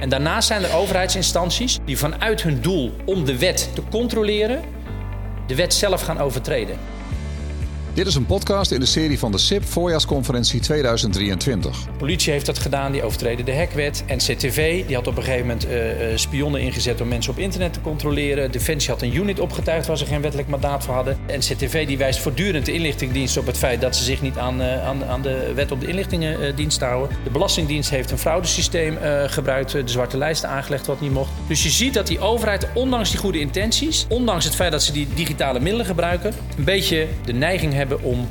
En daarnaast zijn er overheidsinstanties die vanuit hun doel om de wet te controleren, de wet zelf gaan overtreden. Dit is een podcast in de serie van de SIP Voorjaarsconferentie 2023. De politie heeft dat gedaan, die overtreden de hekwet. NCTV die had op een gegeven moment uh, spionnen ingezet om mensen op internet te controleren. Defensie had een unit opgetuigd waar ze geen wettelijk mandaat voor hadden. NCTV die wijst voortdurend de inlichtingendienst op het feit dat ze zich niet aan, uh, aan, aan de wet op de inlichtingendienst houden. De Belastingdienst heeft een fraudesysteem gebruikt, de zwarte lijsten aangelegd wat niet mocht. Dus je ziet dat die overheid, ondanks die goede intenties, ondanks het feit dat ze die digitale middelen gebruiken, een beetje de neiging hebben om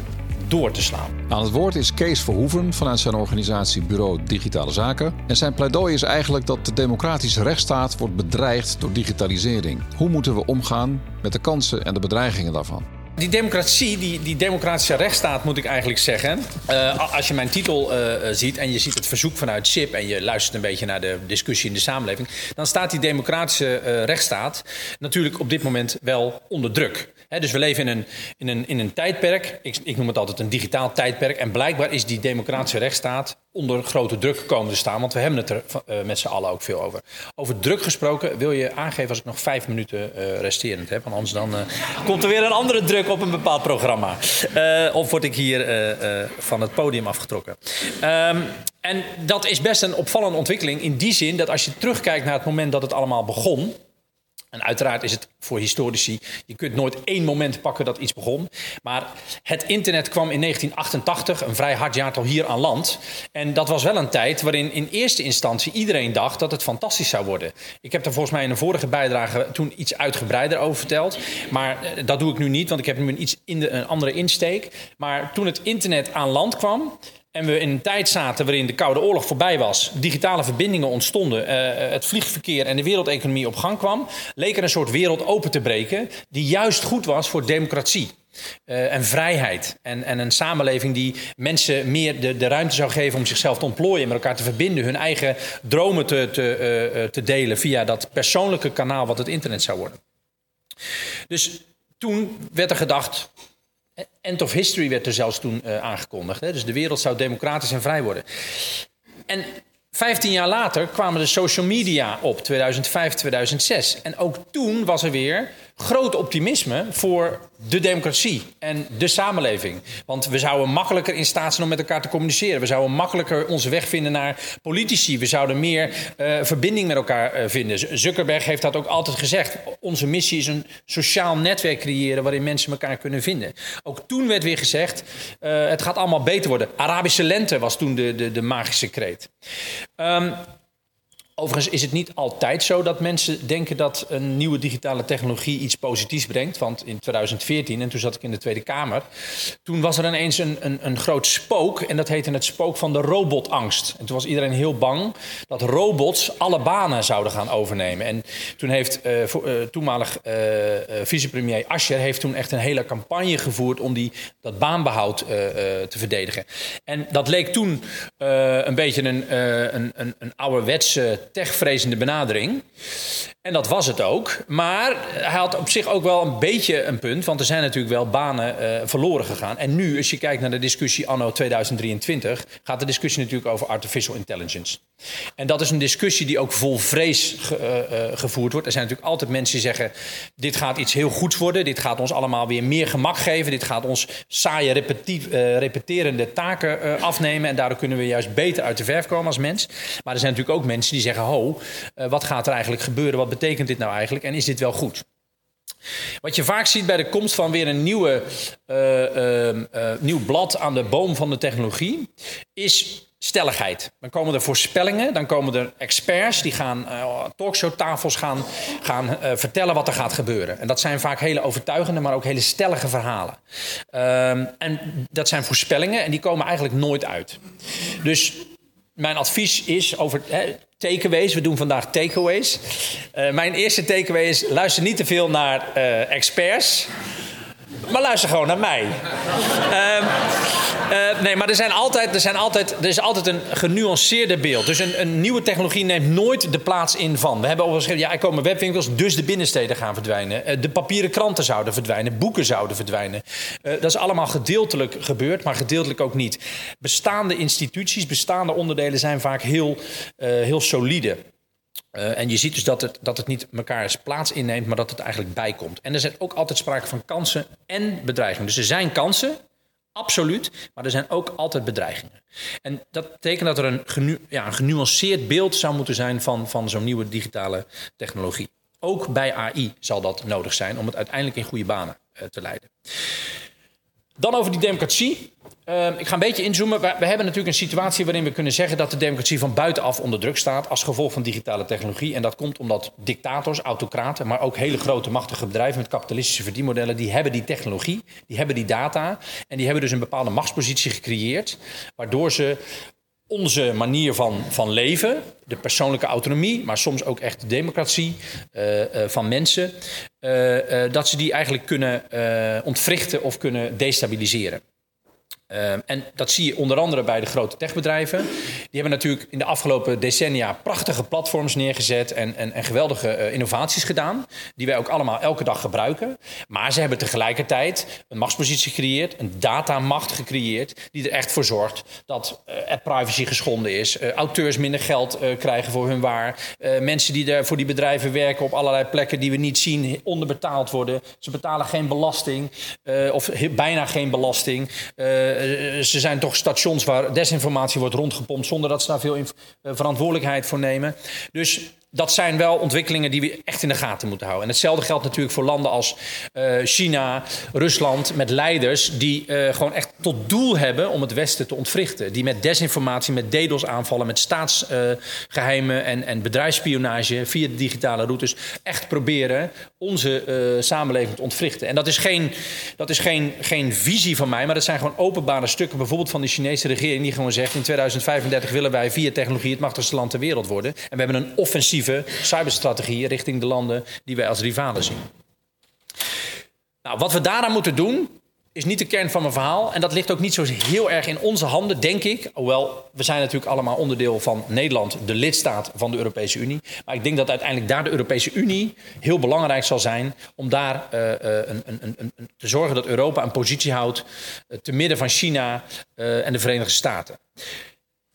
door te slaan. Aan het woord is Kees Verhoeven vanuit zijn organisatie Bureau Digitale Zaken. En zijn pleidooi is eigenlijk dat de democratische rechtsstaat wordt bedreigd door digitalisering. Hoe moeten we omgaan met de kansen en de bedreigingen daarvan? Die democratie, die, die democratische rechtsstaat moet ik eigenlijk zeggen. Uh, als je mijn titel uh, ziet en je ziet het verzoek vanuit SIP en je luistert een beetje naar de discussie in de samenleving, dan staat die democratische uh, rechtsstaat natuurlijk op dit moment wel onder druk. Dus we leven in een, in een, in een tijdperk, ik, ik noem het altijd een digitaal tijdperk, en blijkbaar is die democratische rechtsstaat onder grote druk komen te staan. Want we hebben het er uh, met z'n allen ook veel over. Over druk gesproken wil je aangeven als ik nog vijf minuten uh, resterend heb. Want anders dan uh, komt er weer een andere druk op een bepaald programma. of word ik hier van het podium afgetrokken. Um, en dat is best een opvallende ontwikkeling in die zin dat als je terugkijkt naar het moment dat het allemaal begon. En uiteraard is het voor historici, je kunt nooit één moment pakken dat iets begon. Maar het internet kwam in 1988, een vrij hard jaartal hier aan land. En dat was wel een tijd waarin in eerste instantie iedereen dacht dat het fantastisch zou worden. Ik heb daar volgens mij in een vorige bijdrage toen iets uitgebreider over verteld. Maar eh, dat doe ik nu niet, want ik heb nu een iets in de, een andere insteek. Maar toen het internet aan land kwam, en we in een tijd zaten waarin de Koude Oorlog voorbij was, digitale verbindingen ontstonden, uh, het vliegverkeer en de wereldeconomie op gang kwam, leek er een soort wereld open te breken die juist goed was voor democratie. Uh, en vrijheid. En, en een samenleving die mensen meer de, de ruimte zou geven om zichzelf te ontplooien, met elkaar te verbinden, hun eigen dromen te, te, uh, te delen via dat persoonlijke kanaal wat het internet zou worden. Dus toen werd er gedacht, End of history werd er zelfs toen uh, aangekondigd. Hè? Dus de wereld zou democratisch en vrij worden. En 15 jaar later kwamen de social media op, 2005, 2006. En ook toen was er weer groot optimisme voor de democratie en de samenleving. Want we zouden makkelijker in staat zijn om met elkaar te communiceren. We zouden makkelijker onze weg vinden naar politici. We zouden meer uh, verbinding met elkaar uh, vinden. Zuckerberg heeft dat ook altijd gezegd. Onze missie is een sociaal netwerk creëren waarin mensen elkaar kunnen vinden. Ook toen werd weer gezegd, uh, het gaat allemaal beter worden. Arabische lente was toen de, de, de magische kreet. Um, Overigens is het niet altijd zo dat mensen denken dat een nieuwe digitale technologie iets positiefs brengt. Want in 2014, en toen zat ik in de Tweede Kamer, toen was er ineens een, een, een groot spook. En dat heette het spook van de robotangst. En toen was iedereen heel bang dat robots alle banen zouden gaan overnemen. En toen heeft voor, uh, toenmalig uh, vicepremier Ascher heeft toen echt een hele campagne gevoerd om die, dat baanbehoud te verdedigen. En dat leek toen een beetje een, een, een, een ouderwetse techvrezende benadering. En dat was het ook. Maar hij had op zich ook wel een beetje een punt. Want er zijn natuurlijk wel banen uh, verloren gegaan. En nu, als je kijkt naar de discussie anno 2023... gaat de discussie natuurlijk over artificial intelligence. En dat is een discussie die ook vol vrees ge, uh, gevoerd wordt. Er zijn natuurlijk altijd mensen die zeggen... dit gaat iets heel goeds worden. Dit gaat ons allemaal weer meer gemak geven. Dit gaat ons saaie, repetief, repeterende taken afnemen. En daardoor kunnen we juist beter uit de verf komen als mens. Maar er zijn natuurlijk ook mensen die zeggen... ho, wat gaat er eigenlijk gebeuren? Wat betekent dit nou eigenlijk en is dit wel goed? Wat je vaak ziet bij de komst van weer een nieuwe, uh, uh, uh, nieuw blad aan de boom van de technologie, is stelligheid. Dan komen er voorspellingen, dan komen er experts die gaan talkshowtafels gaan, gaan vertellen wat er gaat gebeuren. En dat zijn vaak hele overtuigende, maar ook hele stellige verhalen. Ehm, en dat zijn voorspellingen en die komen eigenlijk nooit uit. Dus mijn advies is over takeaways. We doen vandaag takeaways. Uh, mijn eerste takeaway is: luister niet te veel naar uh, experts. Maar luister gewoon naar mij. Uh, uh, nee, maar er, zijn altijd, er, zijn altijd, er is altijd een genuanceerder beeld. Dus een, een nieuwe technologie neemt nooit de plaats in van. We hebben al geschreven, ja, er komen webwinkels, dus de binnensteden gaan verdwijnen. Uh, de papieren kranten zouden verdwijnen, boeken zouden verdwijnen. Uh, dat is allemaal gedeeltelijk gebeurd, maar gedeeltelijk ook niet. Bestaande instituties, bestaande onderdelen zijn vaak heel, heel solide. Uh, en je ziet dus dat het, dat het niet elkaars plaats inneemt, maar dat het eigenlijk bijkomt. En er zijn ook altijd sprake van kansen en bedreigingen. Dus er zijn kansen, absoluut, maar er zijn ook altijd bedreigingen. En dat betekent dat er een, genuanceerd beeld zou moeten zijn van, van zo'n nieuwe digitale technologie. Ook bij AI zal dat nodig zijn om het uiteindelijk in goede banen uh, te leiden. Dan over die democratie. Uh, ik ga een beetje inzoomen. We, hebben natuurlijk een situatie waarin we kunnen zeggen dat de democratie van buitenaf onder druk staat als gevolg van digitale technologie. En dat komt omdat dictators, autocraten, maar ook hele grote machtige bedrijven met kapitalistische verdienmodellen, die hebben die technologie, die hebben die data en die hebben dus een bepaalde machtspositie gecreëerd, waardoor ze onze manier van, van leven, de persoonlijke autonomie, maar soms ook echt de democratie uh, uh, van mensen, dat ze die eigenlijk kunnen ontwrichten of kunnen destabiliseren. Uh, en dat zie je onder andere bij de grote techbedrijven. Die hebben natuurlijk in de afgelopen decennia prachtige platforms neergezet en, en, en geweldige uh, innovaties gedaan. Die wij ook allemaal elke dag gebruiken. Maar ze hebben tegelijkertijd een machtspositie gecreëerd, een datamacht gecreëerd. Die er echt voor zorgt dat uh, privacy geschonden is. auteurs minder geld krijgen voor hun waar. mensen die er voor die bedrijven werken op allerlei plekken die we niet zien, onderbetaald worden. Ze betalen geen belasting of bijna geen belasting. Eh, ze zijn toch stations waar desinformatie wordt rondgepompt zonder dat ze daar veel eh, verantwoordelijkheid voor nemen. Dus dat zijn wel ontwikkelingen die we echt in de gaten moeten houden. En hetzelfde geldt natuurlijk voor landen als uh, China, Rusland, met leiders die uh, gewoon echt tot doel hebben om het Westen te ontwrichten. Die met desinformatie, met DDoS aanvallen, met staatsgeheimen uh, en, en bedrijfsspionage via de digitale routes echt proberen onze samenleving te ontwrichten. En dat is, geen, dat is geen, geen visie van mij, maar dat zijn gewoon openbare stukken, bijvoorbeeld van de Chinese regering, die gewoon zegt: in 2035 willen wij via technologie het machtigste land ter wereld worden. En we hebben een offensief cyberstrategieën richting de landen die wij als rivalen zien. Nou, wat we daaraan moeten doen, is niet de kern van mijn verhaal. En dat ligt ook niet zo heel erg in onze handen, denk ik. Hoewel, we zijn natuurlijk allemaal onderdeel van Nederland, de lidstaat van de Europese Unie. Maar ik denk dat uiteindelijk daar de Europese Unie heel belangrijk zal zijn om daar uh, een, een, een, te zorgen dat Europa een positie houdt uh, te midden van China en de Verenigde Staten.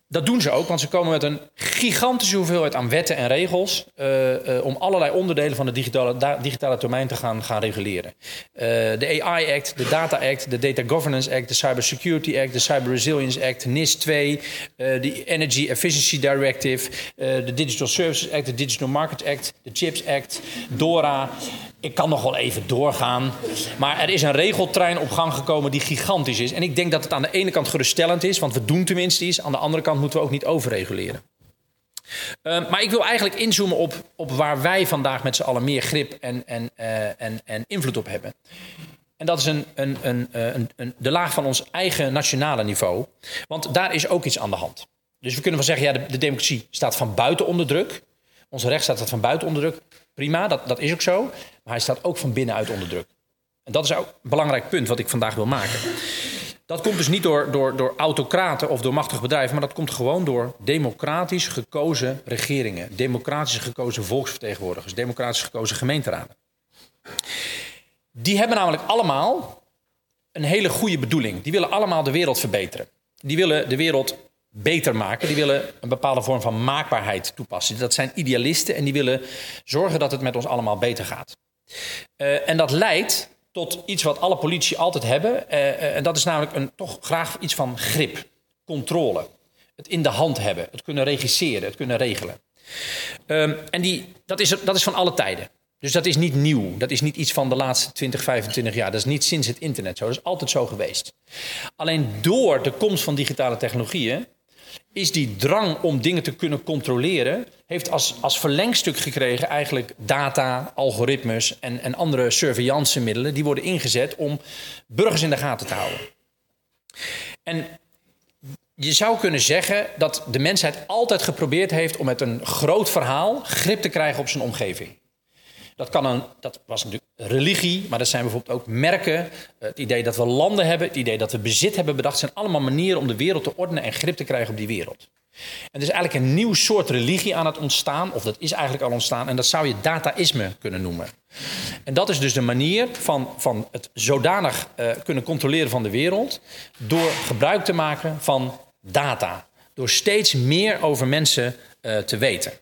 Dat doen ze ook, want ze komen met een gigantische hoeveelheid aan wetten en regels uh, uh, om allerlei onderdelen van de digitale, digitale domein te gaan, gaan reguleren. Uh, de AI Act, de Data Act, de Data Governance Act, de Cyber Security Act, de Cyber Resilience Act, NIS 2, de Energy Efficiency Directive, de Digital Services Act, de Digital Market Act, de Chips Act, DORA. Ik kan nog wel even doorgaan. Maar er is een regeltrein op gang gekomen die gigantisch is. En ik denk dat het aan de ene kant geruststellend is, want we doen tenminste iets. Aan de andere kant moeten we ook niet overreguleren. Uh, maar ik wil eigenlijk inzoomen op, op waar wij vandaag met z'n allen meer grip en, en, uh, en, en invloed op hebben. En dat is een, een, een, een, een, de laag van ons eigen nationale niveau. Want daar is ook iets aan de hand. Dus we kunnen wel zeggen, ja, de, de democratie staat van buiten onder druk. Onze rechtsstaat staat van buiten onder druk. Prima, dat, dat is ook zo. Maar hij staat ook van binnenuit onder druk. En dat is ook een belangrijk punt wat ik vandaag wil maken. Dat komt dus niet door, door, door autocraten of door machtige bedrijven, maar dat komt gewoon door democratisch gekozen regeringen, democratisch gekozen volksvertegenwoordigers, democratisch gekozen gemeenteraden. Die hebben namelijk allemaal een hele goede bedoeling. Die willen allemaal de wereld verbeteren. Die willen de wereld beter maken. Die willen een bepaalde vorm van maakbaarheid toepassen. Dat zijn idealisten en die willen zorgen dat het met ons allemaal beter gaat. Uh, en dat leidt tot iets wat alle politici altijd hebben. Uh, en dat is namelijk een, toch graag iets van grip, controle. Het in de hand hebben, het kunnen regisseren, het kunnen regelen. Um, en die, dat, is, dat is van alle tijden. Dus dat is niet nieuw. Dat is niet iets van de laatste 20, 25 jaar. Dat is niet sinds het internet zo. Dat is altijd zo geweest. Alleen door de komst van digitale technologieën is die drang om dingen te kunnen controleren, heeft als, als verlengstuk gekregen eigenlijk data, algoritmes en, en andere surveillancemiddelen die worden ingezet om burgers in de gaten te houden. En je zou kunnen zeggen dat de mensheid altijd geprobeerd heeft om met een groot verhaal grip te krijgen op zijn omgeving. Dat, kan een, dat was natuurlijk religie, maar dat zijn bijvoorbeeld ook merken. Het idee dat we landen hebben, het idee dat we bezit hebben bedacht, zijn allemaal manieren om de wereld te ordenen en grip te krijgen op die wereld. En er is eigenlijk een nieuw soort religie aan het ontstaan, of dat is eigenlijk al ontstaan, en dat zou je dataïsme kunnen noemen. En dat is dus de manier van, van het zodanig uh, kunnen controleren van de wereld, door gebruik te maken van data. Door steeds meer over mensen uh, te weten.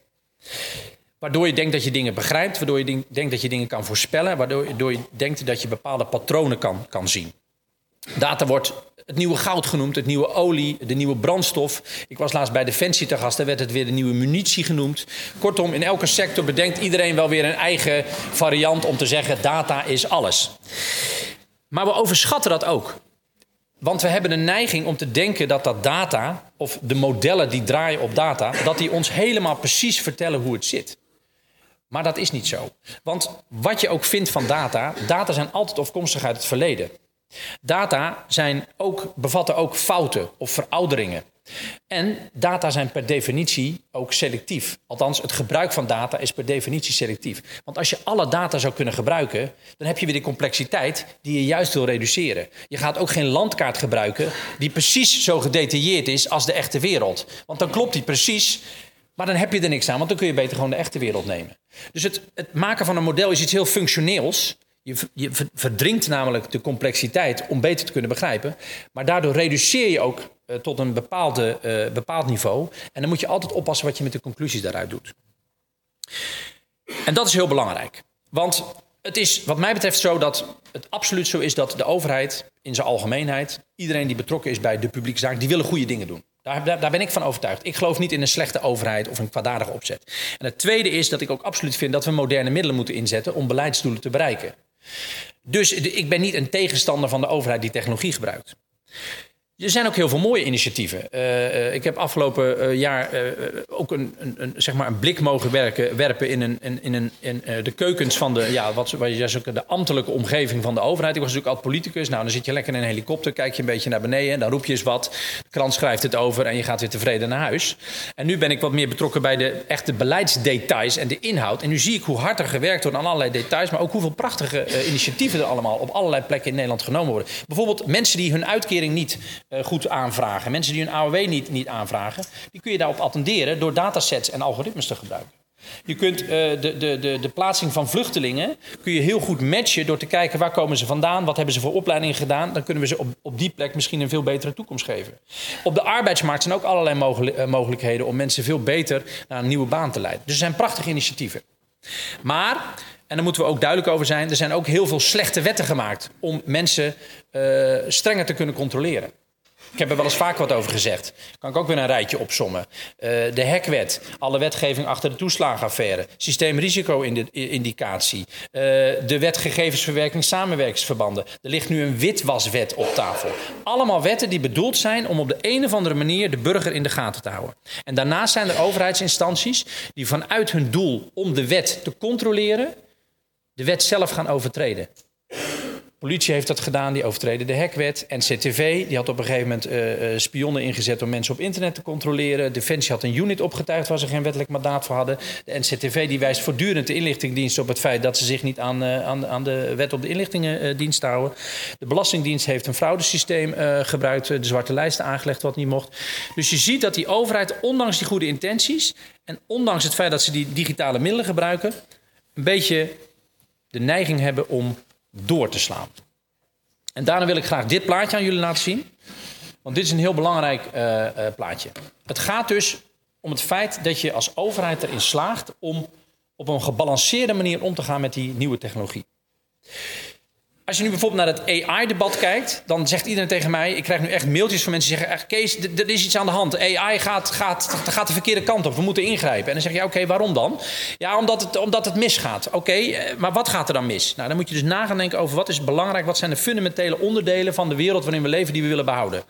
Waardoor je denkt dat je dingen begrijpt, waardoor je denkt dat je dingen kan voorspellen, waardoor je denkt dat je bepaalde patronen kan, kan zien. Data wordt het nieuwe goud genoemd, het nieuwe olie, de nieuwe brandstof. Ik was laatst bij Defensie te gast, daar werd het weer de nieuwe munitie genoemd. Kortom, in elke sector bedenkt iedereen wel weer een eigen variant om te zeggen: data is alles. Maar we overschatten dat ook. Want we hebben de neiging om te denken dat dat data, of de modellen die draaien op data, dat die ons helemaal precies vertellen hoe het zit. Maar dat is niet zo. Want wat je ook vindt van data, data zijn altijd afkomstig uit het verleden. Data zijn ook, bevatten ook fouten of verouderingen. En data zijn per definitie ook selectief. Althans, het gebruik van data is per definitie selectief. Want als je alle data zou kunnen gebruiken, dan heb je weer die complexiteit die je juist wil reduceren. Je gaat ook geen landkaart gebruiken die precies zo gedetailleerd is als de echte wereld. Want dan klopt die precies, maar dan heb je er niks aan, want dan kun je beter gewoon de echte wereld nemen. Dus het, het maken van een model is iets heel functioneels. Je, je verdringt namelijk de complexiteit om beter te kunnen begrijpen. Maar daardoor reduceer je ook uh, tot een bepaalde, uh, bepaald niveau. En dan moet je altijd oppassen wat je met de conclusies daaruit doet. En dat is heel belangrijk. Want het is wat mij betreft zo dat het absoluut zo is dat de overheid in zijn algemeenheid, iedereen die betrokken is bij de publieke zaak, die willen goede dingen doen. Daar, daar, ben ik van overtuigd. Ik geloof niet in een slechte overheid of een kwaadaardige opzet. En het tweede is dat ik ook absoluut vind dat we moderne middelen moeten inzetten om beleidsdoelen te bereiken. Dus ik ben niet een tegenstander van de overheid die technologie gebruikt. Er zijn ook heel veel mooie initiatieven. Uh, ik heb afgelopen uh, jaar ook een, een, een, zeg maar een blik mogen werpen in, een, in, een, in de keukens van de, ja, wat, wat je de ambtelijke omgeving van de overheid. Ik was natuurlijk altijd politicus. Nou, dan zit je lekker in een helikopter, kijk je een beetje naar beneden, dan roep je eens wat. Krant schrijft het over en je gaat weer tevreden naar huis. En nu ben ik wat meer betrokken bij de echte beleidsdetails en de inhoud. En nu zie ik hoe hard er gewerkt wordt aan allerlei details, maar ook hoeveel prachtige initiatieven er allemaal op allerlei plekken in Nederland genomen worden. Bijvoorbeeld mensen die hun uitkering niet uh, goed aanvragen. Mensen die hun AOW niet, niet aanvragen, die kun je daarop attenderen door datasets en algoritmes te gebruiken. Je kunt uh, de, de, de, de plaatsing van vluchtelingen kun je heel goed matchen door te kijken waar komen ze vandaan, wat hebben ze voor opleidingen gedaan. Dan kunnen we ze op, op die plek misschien een veel betere toekomst geven. Op de arbeidsmarkt zijn ook allerlei uh, mogelijkheden om mensen veel beter naar een nieuwe baan te leiden. Dus er zijn prachtige initiatieven. Maar en daar moeten we ook duidelijk over zijn. Er zijn ook heel veel slechte wetten gemaakt om mensen uh, strenger te kunnen controleren. Ik heb er wel eens vaak wat over gezegd. Kan ik ook weer een rijtje opsommen. Uh, de hekwet, alle wetgeving achter de toeslagenaffaire, systeemrisico-indicatie, uh, de wet gegevensverwerking samenwerkingsverbanden. Er ligt nu een witwaswet op tafel. Allemaal wetten die bedoeld zijn om op de een of andere manier de burger in de gaten te houden. En daarnaast zijn er overheidsinstanties die vanuit hun doel om de wet te controleren, de wet zelf gaan overtreden politie heeft dat gedaan, die overtreden de hekwet. NCTV die had op een gegeven moment uh, spionnen ingezet om mensen op internet te controleren. Defensie had een unit opgetuigd waar ze geen wettelijk mandaat voor hadden. De NCTV die wijst voortdurend de inlichtingendienst op het feit dat ze zich niet aan, uh, aan, aan de wet op de inlichtingendienst houden. De Belastingdienst heeft een fraudesysteem gebruikt, de zwarte lijsten aangelegd wat niet mocht. Dus je ziet dat die overheid, ondanks die goede intenties en ondanks het feit dat ze die digitale middelen gebruiken, een beetje de neiging hebben om door te slaan. En daarna wil ik graag dit plaatje aan jullie laten zien. Want dit is een heel belangrijk uh, uh, plaatje. Het gaat dus om het feit dat je als overheid erin slaagt om op een gebalanceerde manier om te gaan met die nieuwe technologie. Als je nu bijvoorbeeld naar het AI-debat kijkt, dan zegt iedereen tegen mij: ik krijg nu echt mailtjes van mensen die zeggen: Kees, er is iets aan de hand. AI gaat, gaat, gaat de verkeerde kant op. We moeten ingrijpen. En dan zeg je: Oké, waarom dan? Ja, omdat het, omdat het misgaat. Oké, okay, maar wat gaat er dan mis? Nou, dan moet je dus nagaan denken over wat is belangrijk. Wat zijn de fundamentele onderdelen van de wereld waarin we leven die we willen behouden?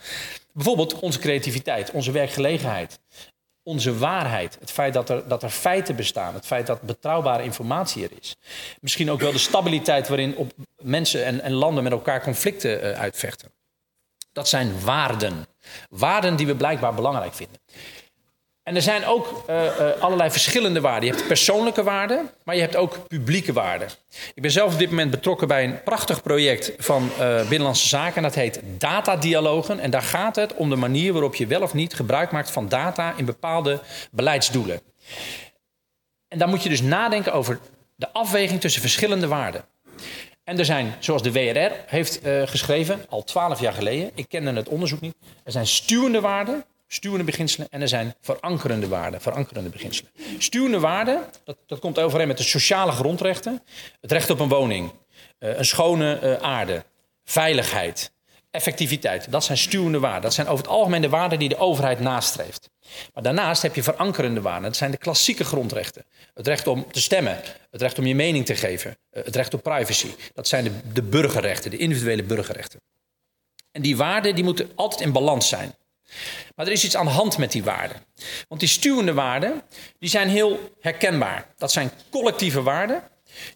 Bijvoorbeeld onze creativiteit, onze werkgelegenheid onze waarheid. Het feit dat er, dat er feiten bestaan. Het feit dat betrouwbare informatie er is. Misschien ook wel de stabiliteit waarin op mensen en, en landen met elkaar conflicten uh, uitvechten. Dat zijn waarden. Waarden die we blijkbaar belangrijk vinden. En er zijn ook uh, uh, allerlei verschillende waarden. Je hebt persoonlijke waarden, maar je hebt ook publieke waarden. Ik ben zelf op dit moment betrokken bij een prachtig project van uh, Binnenlandse Zaken. Dat heet Datadialogen. En daar gaat het om de manier waarop je wel of niet gebruik maakt van data in bepaalde beleidsdoelen. En dan moet je dus nadenken over de afweging tussen verschillende waarden. En er zijn, zoals de WRR heeft geschreven, al twaalf jaar geleden, ik kende het onderzoek niet, er zijn stuwende waarden stuwende beginselen en er zijn verankerende waarden, verankerende beginselen. Stuwende waarden, dat, dat komt overeen met de sociale grondrechten. Het recht op een woning, uh, een schone uh, aarde, veiligheid, effectiviteit. Dat zijn stuwende waarden. Dat zijn over het algemeen de waarden die de overheid nastreeft. Maar daarnaast heb je verankerende waarden. Dat zijn de klassieke grondrechten. Het recht om te stemmen, het recht om je mening te geven, uh, het recht op privacy. Dat zijn de, de burgerrechten, de individuele burgerrechten. En die waarden die moeten altijd in balans zijn. Maar er is iets aan de hand met die waarden. Want die stuwende waarden die zijn heel herkenbaar. Dat zijn collectieve waarden.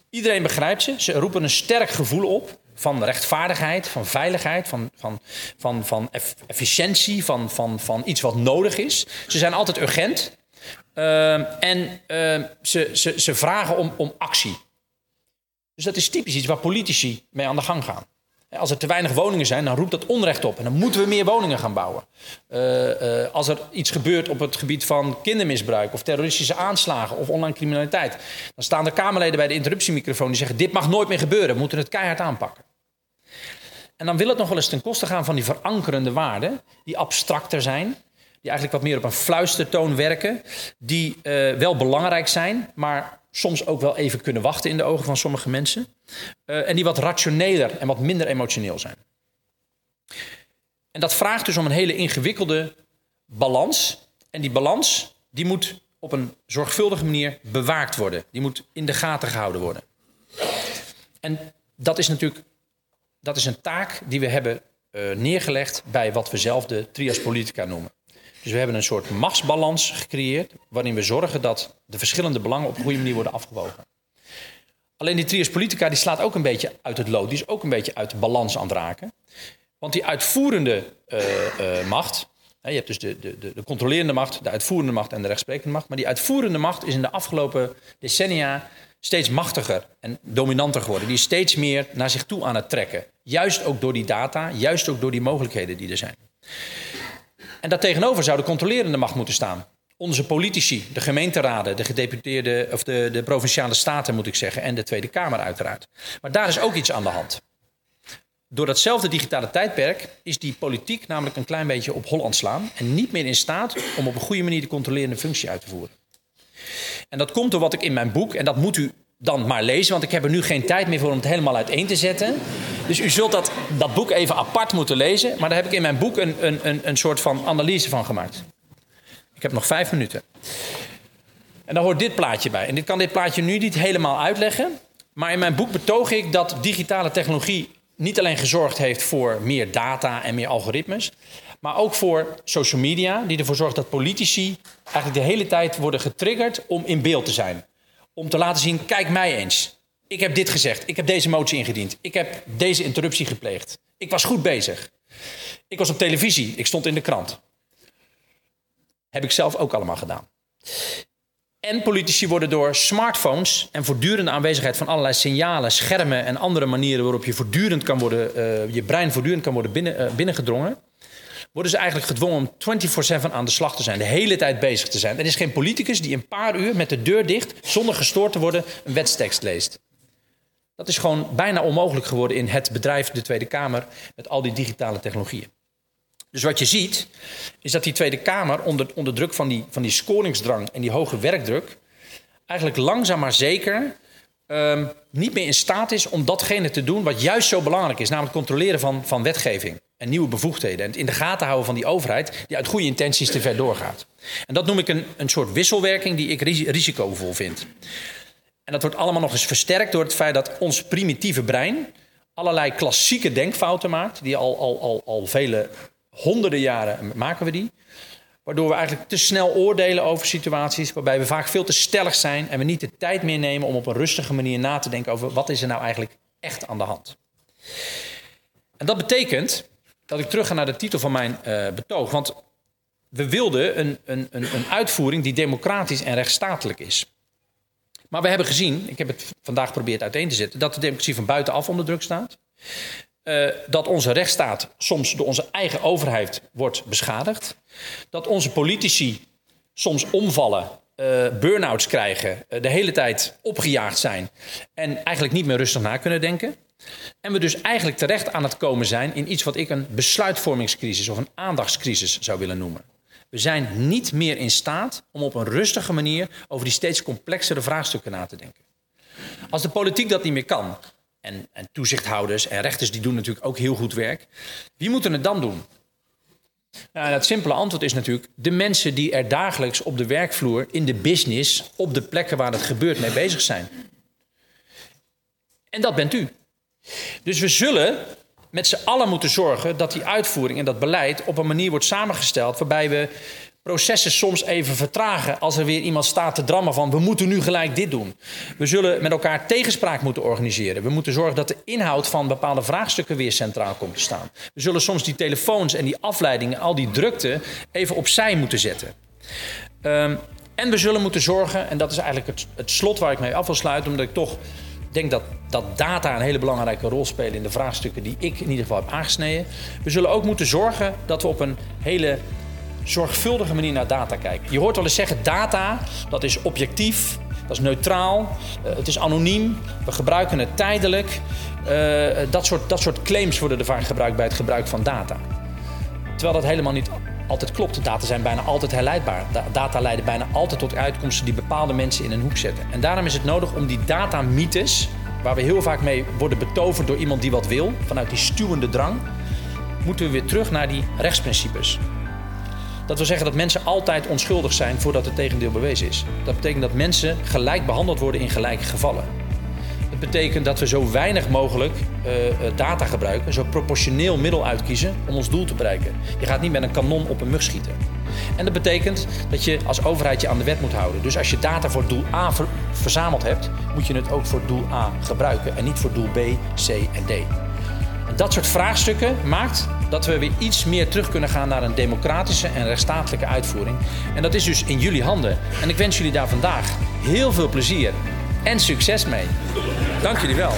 Iedereen begrijpt ze. Ze roepen een sterk gevoel op van rechtvaardigheid, van veiligheid, van, van, van, van efficiëntie, van, van, van iets wat nodig is. Ze zijn altijd urgent. Uh, en uh, ze, ze, ze vragen om, om actie. Dus dat is typisch iets waar politici mee aan de gang gaan. Als er te weinig woningen zijn, dan roept dat onrecht op. En dan moeten we meer woningen gaan bouwen. Uh, uh, als er iets gebeurt op het gebied van kindermisbruik... of terroristische aanslagen of online criminaliteit... dan staan de Kamerleden bij de interruptiemicrofoon... die zeggen, dit mag nooit meer gebeuren. We moeten het keihard aanpakken. En dan wil het nog wel eens ten koste gaan van die verankerende waarden... die abstracter zijn, die eigenlijk wat meer op een fluistertoon werken... die uh, wel belangrijk zijn, maar soms ook wel even kunnen wachten in de ogen van sommige mensen. Uh, en die wat rationeler en wat minder emotioneel zijn. En dat vraagt dus om een hele ingewikkelde balans. En die balans die moet op een zorgvuldige manier bewaakt worden. Die moet in de gaten gehouden worden. En dat is natuurlijk dat is een taak die we hebben uh, neergelegd bij wat we zelf de trias politica noemen. Dus we hebben een soort machtsbalans gecreëerd, waarin we zorgen dat de verschillende belangen op een goede manier worden afgewogen. Alleen die trias politica die slaat ook een beetje uit het lood, die is ook een beetje uit de balans aan het raken. Want die uitvoerende uh, uh, macht, hè, je hebt dus de, de, de controlerende macht, de uitvoerende macht en de rechtsprekende macht, maar die uitvoerende macht is in de afgelopen decennia steeds machtiger en dominanter geworden. Die is steeds meer naar zich toe aan het trekken. Juist ook door die data, juist ook door die mogelijkheden die er zijn. En daartegenover zou de controlerende macht moeten staan. Onze politici, de gemeenteraden, de gedeputeerde, of de, de provinciale staten moet ik zeggen, en de Tweede Kamer uiteraard. Maar daar is ook iets aan de hand. Door datzelfde digitale tijdperk is die politiek namelijk een klein beetje op Holland slaan en niet meer in staat om op een goede manier de controlerende functie uit te voeren. En dat komt door wat ik in mijn boek, en dat moet u dan maar lezen, want ik heb er nu geen tijd meer voor om het helemaal uiteen te zetten. Dus u zult dat, dat boek even apart moeten lezen. Maar daar heb ik in mijn boek een, een, een, een soort van analyse van gemaakt. Ik heb nog vijf minuten. En daar hoort dit plaatje bij. En ik kan dit plaatje nu niet helemaal uitleggen. Maar in mijn boek betoog ik dat digitale technologie niet alleen gezorgd heeft voor meer data en meer algoritmes. Maar ook voor social media, die ervoor zorgt dat politici eigenlijk de hele tijd worden getriggerd om in beeld te zijn om te laten zien: kijk mij eens. Ik heb dit gezegd. Ik heb deze motie ingediend. Ik heb deze interruptie gepleegd. Ik was goed bezig. Ik was op televisie. Ik stond in de krant. Heb ik zelf ook allemaal gedaan. En politici worden door smartphones en voortdurende aanwezigheid van allerlei signalen, schermen en andere manieren waarop je voortdurend kan worden, uh, je brein voortdurend kan worden uh, binnengedrongen, worden ze eigenlijk gedwongen om 24/7 aan de slag te zijn, de hele tijd bezig te zijn. Er is geen politicus die een paar uur met de deur dicht, zonder gestoord te worden, een wetstekst leest. Dat is gewoon bijna onmogelijk geworden in het bedrijf, de Tweede Kamer, met al die digitale technologieën. Dus wat je ziet, is dat die Tweede Kamer onder, onder druk van die, van die scoringsdrang en die hoge werkdruk, eigenlijk langzaam maar zeker um, niet meer in staat is om datgene te doen wat juist zo belangrijk is, namelijk controleren van, van wetgeving en nieuwe bevoegdheden. En het in de gaten houden van die overheid die uit goede intenties te ver doorgaat. En dat noem ik een, een soort wisselwerking die ik risicovol vind. En dat wordt allemaal nog eens versterkt door het feit dat ons primitieve brein allerlei klassieke denkfouten maakt, die al, al, al, al vele honderden jaren maken we die. Waardoor we eigenlijk te snel oordelen over situaties, waarbij we vaak veel te stellig zijn en we niet de tijd meer nemen om op een rustige manier na te denken over wat is er nou eigenlijk echt aan de hand. En dat betekent dat ik terug ga naar de titel van mijn uh, betoog. Want we wilden een, een, een, een uitvoering die democratisch en rechtsstatelijk is. Maar we hebben gezien, ik heb het vandaag geprobeerd uiteen te zetten, dat de democratie van buitenaf onder druk staat. Uh, dat onze rechtsstaat soms door onze eigen overheid wordt beschadigd. Dat onze politici soms omvallen, uh, burn-outs krijgen, uh, de hele tijd opgejaagd zijn en eigenlijk niet meer rustig na kunnen denken. En we dus eigenlijk terecht aan het komen zijn in iets wat ik een besluitvormingscrisis of een aandachtscrisis zou willen noemen. We zijn niet meer in staat om op een rustige manier over die steeds complexere vraagstukken na te denken. Als de politiek dat niet meer kan, en, en toezichthouders en rechters die doen natuurlijk ook heel goed werk, wie moeten het dan doen? Nou, het simpele antwoord is natuurlijk de mensen die er dagelijks op de werkvloer, in de business, op de plekken waar het gebeurt mee bezig zijn. En dat bent u. Dus we zullen met z'n allen moeten zorgen dat die uitvoering en dat beleid op een manier wordt samengesteld waarbij we processen soms even vertragen als er weer iemand staat te drammen van we moeten nu gelijk dit doen. We zullen met elkaar tegenspraak moeten organiseren. We moeten zorgen dat de inhoud van bepaalde vraagstukken weer centraal komt te staan. We zullen soms die telefoons en die afleidingen, al die drukte even opzij moeten zetten. Um, en we zullen moeten zorgen, en dat is eigenlijk het, het slot waar ik mee af wil sluiten, omdat ik toch denk dat, dat data een hele belangrijke rol spelen in de vraagstukken die ik in ieder geval heb aangesneden. We zullen ook moeten zorgen dat we op een hele zorgvuldige manier naar data kijken. Je hoort wel eens zeggen, data, dat is objectief, dat is neutraal, uh, het is anoniem, we gebruiken het tijdelijk. Uh, dat, soort, dat soort claims worden er vaak gebruikt bij het gebruik van data. Terwijl dat helemaal niet altijd klopt. Data zijn bijna altijd herleidbaar. Data leiden bijna altijd tot uitkomsten die bepaalde mensen in een hoek zetten. En daarom is het nodig om die datamythes, waar we heel vaak mee worden betoverd door iemand die wat wil, vanuit die stuwende drang, moeten we weer terug naar die rechtsprincipes. Dat wil zeggen dat mensen altijd onschuldig zijn voordat het tegendeel bewezen is. Dat betekent dat mensen gelijk behandeld worden in gelijke gevallen. Betekent dat we zo weinig mogelijk uh, data gebruiken, zo proportioneel middel uitkiezen om ons doel te bereiken. Je gaat niet met een kanon op een mug schieten. En dat betekent dat je als overheid je aan de wet moet houden. Dus als je data voor doel A ver verzameld hebt, moet je het ook voor doel A gebruiken en niet voor doel B, C en D. En dat soort vraagstukken maakt dat we weer iets meer terug kunnen gaan naar een democratische en rechtsstatelijke uitvoering. En dat is dus in jullie handen. En ik wens jullie daar vandaag heel veel plezier en succes mee. Dank jullie wel.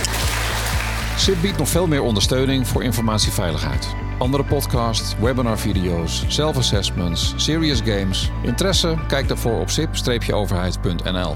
SIP biedt nog veel meer ondersteuning voor informatieveiligheid. Andere podcasts, webinarvideo's, self-assessments, serious games. Interesse? Kijk daarvoor op sip-overheid.nl.